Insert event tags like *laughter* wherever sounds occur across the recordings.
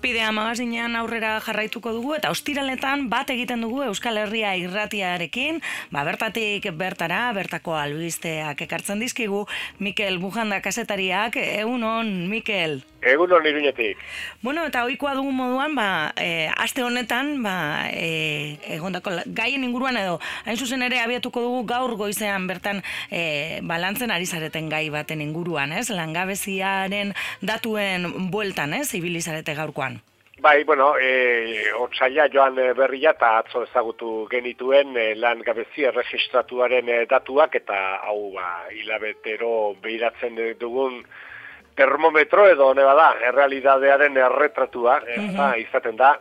Izpidea magazinean aurrera jarraituko dugu eta ostiraletan bat egiten dugu Euskal Herria irratiarekin, ba, bertatik bertara, bertako albisteak ekartzen dizkigu, Mikel Bujanda kasetariak, egun on, Mikel. Egun hon iruñetik. Bueno, eta oikoa dugu moduan, ba, e, aste honetan, ba, e, egondako gaien inguruan edo, hain zuzen ere abiatuko dugu gaur goizean bertan e, balantzen ari zareten gai baten inguruan, ez? Langabeziaren datuen bueltan, ez? Ibilizarete gaurkoan. Bai, bueno, e, otzaila joan berria eta atzo ezagutu genituen e, lan gabezi erregistratuaren e, datuak eta hau ba, hilabetero behiratzen dugun termometro edo hone bada, errealidadearen erretratua, eta izaten da.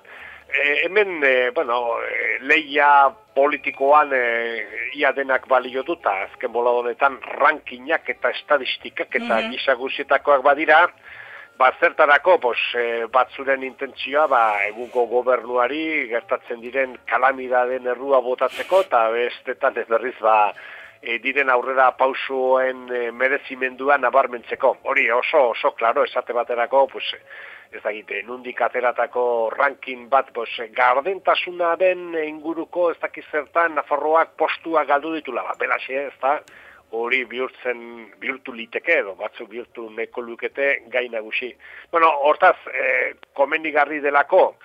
E, hemen, e, bueno, e, leia politikoan e, ia denak balio azken bola honetan rankinak eta estadistikak eta mm -hmm. badira, ba, zertarako, pos, e, batzuren intentzioa, ba, egungo gobernuari gertatzen diren kalamidaden errua botatzeko, eta bestetan ez berriz, ba, e, diren aurrera pausoen e, merezimendua nabarmentzeko. Hori oso, oso, klaro, esate baterako, pues, ez da gite, nundik ateratako ranking bat, pues, gardentasuna den inguruko, ez dakiz zertan, Nafarroak postua galdu ditula, ba, belaxe, ez da, hori bihurtzen, bihurtu liteke edo, batzu bihurtu neko lukete gai nagusi. Bueno, hortaz, e, komendigarri delako,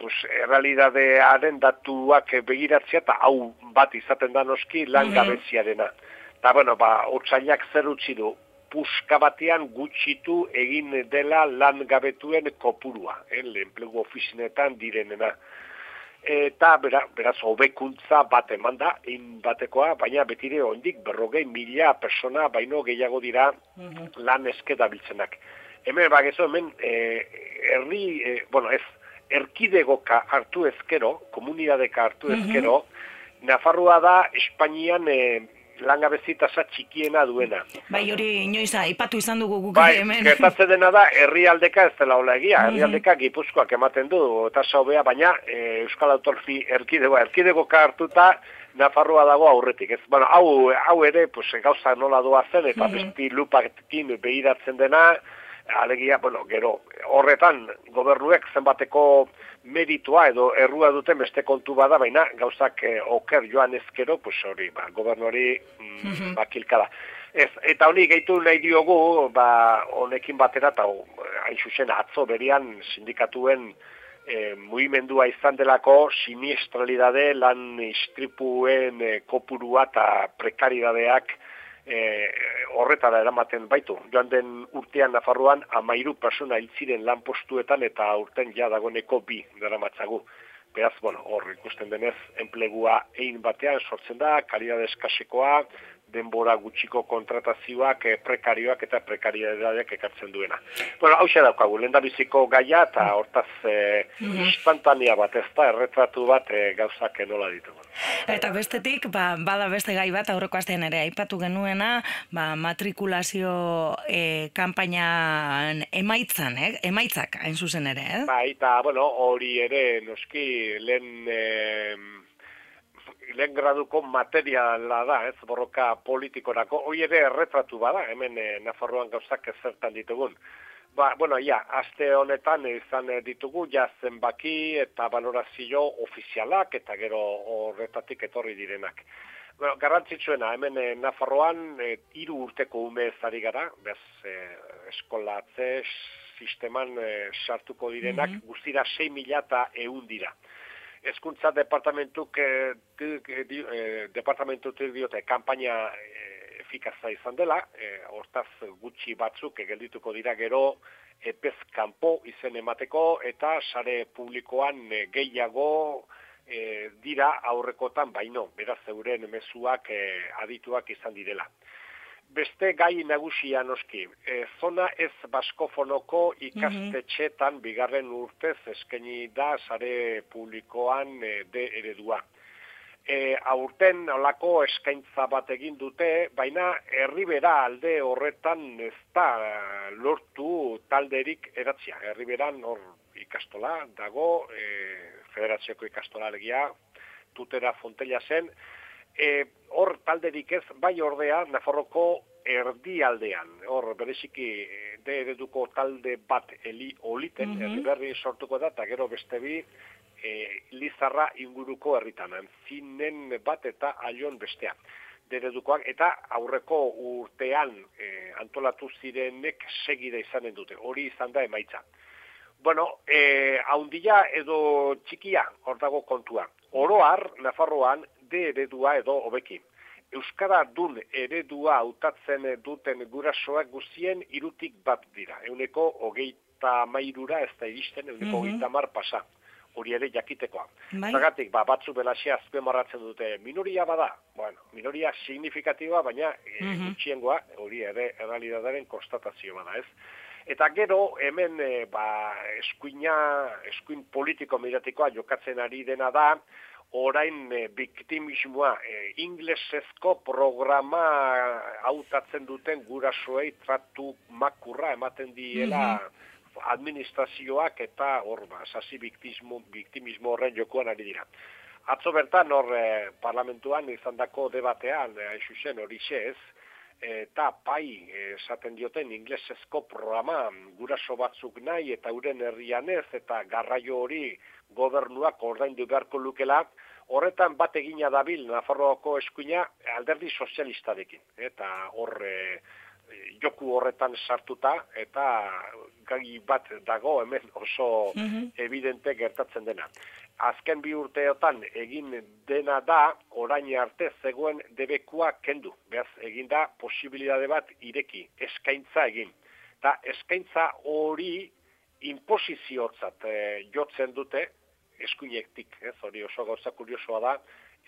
pues, errealidadearen datuak begiratzea eta hau bat izaten da noski langabeziarena. Eta, bueno, ba, otxailak zer utzi du, puska batean gutxitu egin dela langabetuen kopurua, eh, lehenplegu ofizinetan direnena. Eta, bera, beraz, hobekuntza bat eman da, egin batekoa, baina betire ondik berrogei mila persona baino gehiago dira lan eskeda biltzenak. Hemen, bagezo, hemen, e, herri, e, bueno, ez, erkidegoka hartu ezkero, komunidadeka hartu ezkero, Nafarroa da Espainian e, langabezi tasa txikiena duena. Bai, hori inoiz aipatu izan dugu guk bai, hemen. gertatzen dena da herrialdeka ez dela hola egia. Herrialdeka Gipuzkoak ematen du tasa hobea, baina e, Euskal Autonomi erkidegoa erkidegoka hartuta Nafarroa dago aurretik. Ez, bueno, hau, hau ere, pues, gauza nola doa zen, eta mm -hmm. besti lupakin behiratzen dena, alegia, bueno, gero, horretan gobernuek zenbateko meritua edo errua duten beste kontu bada, baina gauzak eh, oker joan ezkero, pues hori, ba, gobernuari mm, bakilka da. Ez, eta honi gehitu nahi diogu, ba, honekin batera, eta hain zuzen atzo berian sindikatuen e, muimendua izan delako siniestralidade lan istripuen e, kopurua eta prekaridadeak e, horretara eramaten baitu. Joan den urtean Nafarroan amairu persona hiltziren lan postuetan eta urten ja dagoneko bi dara matzagu. Beraz, bueno, hor ikusten denez, enplegua egin batean sortzen da, kalidade eskasekoa, denbora gutxiko kontratazioak, eh, prekarioak eta prekariadadeak ekartzen duena. Bueno, hau xe daukagu, lehen gaia eta hortaz eh, mm instantania bat ez da, erretratu bat eh, gauzak enola ditugu. Eta bestetik, ba, bada beste gai bat, aurreko astean ere aipatu genuena, ba, matrikulazio eh, kampainan emaitzan, eh? emaitzak hain zuzen ere, eh? Ba, eta, bueno, hori ere, noski, lehen... Eh, lehen graduko materiala da, ez, borroka politikorako, hoi ere erretratu bada, hemen e, Nafarroan gauzak ezertan ditugun. Ba, bueno, ja, aste honetan izan ditugu, ja, zenbaki eta valorazio ofizialak eta gero horretatik etorri direnak. Bueno, garrantzitsuena, hemen e, Nafarroan e, iru urteko ume ezari gara, bez, e, eskolatze sisteman e, sartuko direnak, mm -hmm. guztira 6 mila eta eun dira eskuntza departamentuk eh, eh, departamentutik diote kanpaina eh, efikaza izan dela, eh, hortaz gutxi batzuk egeldituko dira gero epez kanpo izen emateko eta sare publikoan eh, gehiago eh, dira aurrekotan baino, beraz euren mezuak eh, adituak izan direla beste gai nagusia noski. E, zona ez baskofonoko ikastetxetan mm bigarren urtez eskaini da sare publikoan e, de eredua. E, aurten olako eskaintza bat egin dute, baina herribera alde horretan ez da lortu talderik eratzia. Herriberan hor ikastola dago, e, federatzioko ikastola legia, tutera fontella zen, e, hor talderik ez, bai ordea, Nafarroko erdi aldean, hor bereziki de ereduko talde bat eli oliten, mm berri sortuko da, eta gero beste bi, e, lizarra inguruko herritan, zinen bat eta aion bestea deredukoak, eta aurreko urtean e, antolatu zirenek segida izanen dute, hori izan da emaitza. Bueno, e, haundila edo txikia, hor dago kontua. Oroar, Nafarroan, de eredua edo hobekin. Euskara dun eredua hautatzen duten gurasoak guztien irutik bat dira. Euneko hogeita mairura ez da iristen, euneko mm hogeita mar pasa. Hori ere jakitekoa. Bai. Zagatik, ba, batzu belaxia azpien marratzen dute, minoria bada, bueno, minoria signifikatiboa, baina mm -hmm. hori ere errealidadaren konstatazio bada, ez? Eta gero, hemen, e, ba, eskuina, eskuin politiko mediatikoa jokatzen ari dena da, orain e, biktimismoa e, inglesezko programa hautatzen duten gurasoei tratu makurra ematen diela mhm. administrazioak eta hor ba, sasi biktismo, biktimismo horren jokoan ari dira. Atzo bertan hor e, parlamentuan izan dako debatean, e, zen hori ez, eta pai esaten dioten inglesezko programa guraso batzuk nahi eta uren herrian ez eta garraio hori gobernuak ordaindu beharko lukela, horretan bat egina dabil Nafarroako eskuina alderdi sozialistarekin. Eta hor e, joku horretan sartuta, eta gai bat dago hemen oso mm evidente gertatzen dena. Azken bi urteotan egin dena da, orain arte zegoen debekua kendu. Beaz, egin da posibilitate bat ireki, eskaintza egin. Eta eskaintza hori imposiziotzat e, jotzen dute, eskuinektik, ez, hori oso gauza kuriosoa da,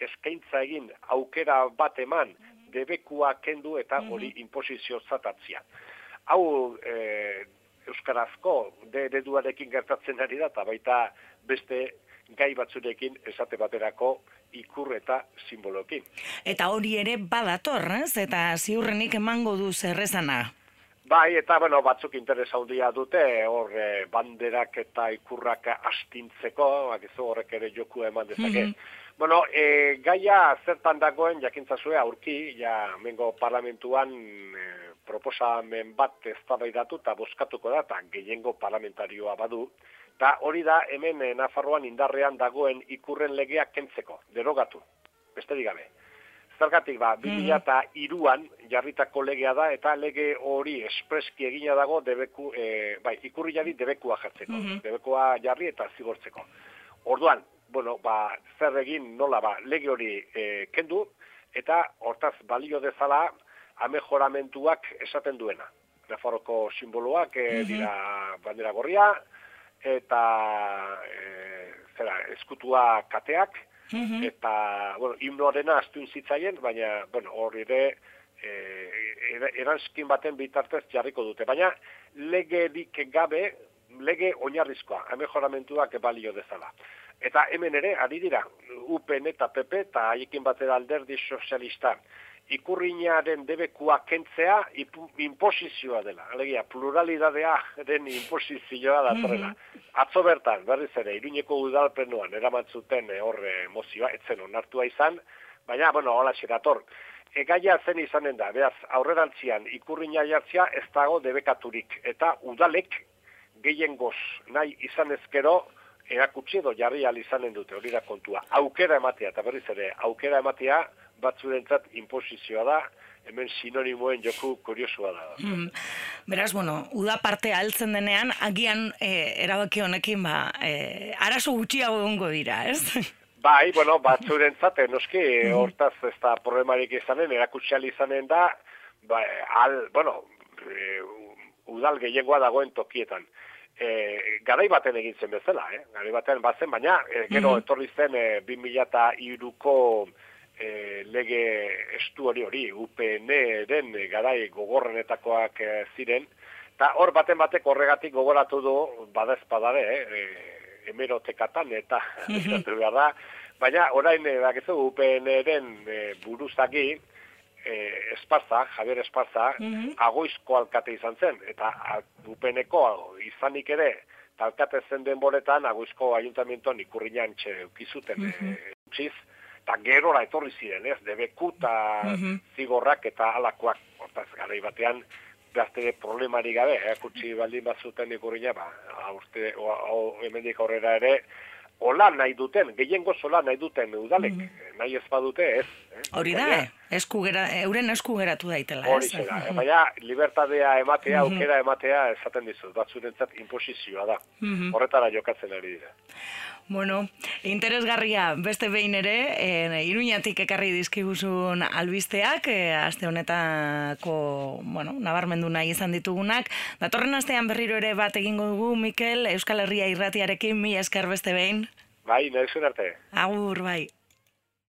eskaintza egin aukera bat eman debekua kendu eta mhm. hori mm -hmm. zatatzia. Hau e, Euskarazko de ereduarekin gertatzen ari da, eta baita beste gai batzurekin esate baterako ikur eta simbolokin. Eta hori ere badator, ez? Eta ziurrenik emango du zerrezana. Bai, eta bueno, batzuk interesa handia dute, hor e, banderak eta ikurrak astintzeko, bakizu horrek ere joku eman dezake. Mm Bueno, e, gaia zertan dagoen jakintzazue aurki, ja mengo parlamentuan e, proposamen bat eztabaidatu eta boskatuko da, eta gehiengo parlamentarioa badu. Eta hori da hemen e, Nafarroan indarrean dagoen ikurren legeak kentzeko, derogatu, beste digabe. Zergatik ba, mm eta iruan jarritako legea da, eta lege hori espreski egina dago debeku, e, bai, ikurri jarri debekua jartzeko, mm debekua jarri eta zigortzeko. Orduan, bueno, ba, zer egin nola ba, lege hori e, kendu, eta hortaz balio dezala amejoramentuak esaten duena. Nafarroko simboloak e, dira bandera gorria, eta e, zera, eskutua kateak, -hmm. eta, bueno, himnoarena astuin zitzaien, baina, bueno, hor ere, e, eranskin baten bitartez jarriko dute. Baina, lege dik gabe, lege oinarrizkoa, amejoramentuak balio dezala. Eta hemen ere, ari dira, UPN eta PP eta haiekin batera alderdi sozialista, ikurriñaren debekua kentzea imposizioa dela. Alegia, pluralidadea den imposizioa da mm Atzo bertan, berriz ere, iruñeko udalpenuan, eramantzuten eh, horre mozioa, etzen onartua izan, baina, bueno, hola xerator. Egaia zen izanen da, beraz, aurrerantzian ikurriña jartzia ez dago debekaturik. Eta udalek gehien goz nahi izan ezkero, erakutsi edo jarri izanen dute, hori da kontua. Aukera ematea, eta berriz ere, aukera ematea, batzurentzat imposizioa da, hemen sinonimoen joku kuriosua da. Mm. Beraz, bueno, uda parte altzen denean, agian e, erabaki honekin, ba, e, arazo gutxiago egongo dira, ez? Bai, bueno, batzurentzat, eh, noski, mm. hortaz ez da problemarik izanen, erakutsial izanen da, ba, al, bueno, e, udal gehiagoa dagoen tokietan. E, garai baten egin zen bezala, eh? garai baten bazen, baina e, gero mm etorri zen e, 2002ko e, lege estu hori hori, UPN-den garai gogorrenetakoak e, ziren, eta hor baten batek horregatik gogoratu du, badez badare, e, emerotekatan eta *laughs* mm behar da, baina orain, e, bakizu, UPN-den e, buruzagi, e, Esparza, Javier Esparza, mm agoizko alkate izan zen, eta UPN-eko izanik ere, talkate zen denboretan, agoizko ayuntamientoan ikurriñan txe ukizuten, mm -hmm eta gerora etorri ziren, ez, debeku eta mhm. zigorrak eta alakoak, hortaz, gara batean, gazte problemari gabe, eh, kutsi baldin bazuten ikurriña, ba, aurte, hemendik aurrera ere, Ola nahi duten, gehiengo zola nahi duten udalek, mm nahi ez badute, ez. Eh? Hori da, eskugera, euren eskugeratu daitela, ez? Hori zera, mm baina libertadea ematea, aukera ematea, esaten dizut, batzurentzat imposizioa da. Horretara jokatzen ari dira. Bueno, interesgarria beste behin ere, e, iruñatik ekarri dizkiguzun albisteak, e, aste honetako, bueno, nabarmendu nahi izan ditugunak. Datorren astean berriro ere bat egingo dugu, Mikel, Euskal Herria irratiarekin, mi esker beste behin. Bai, nahi arte. Agur, bai.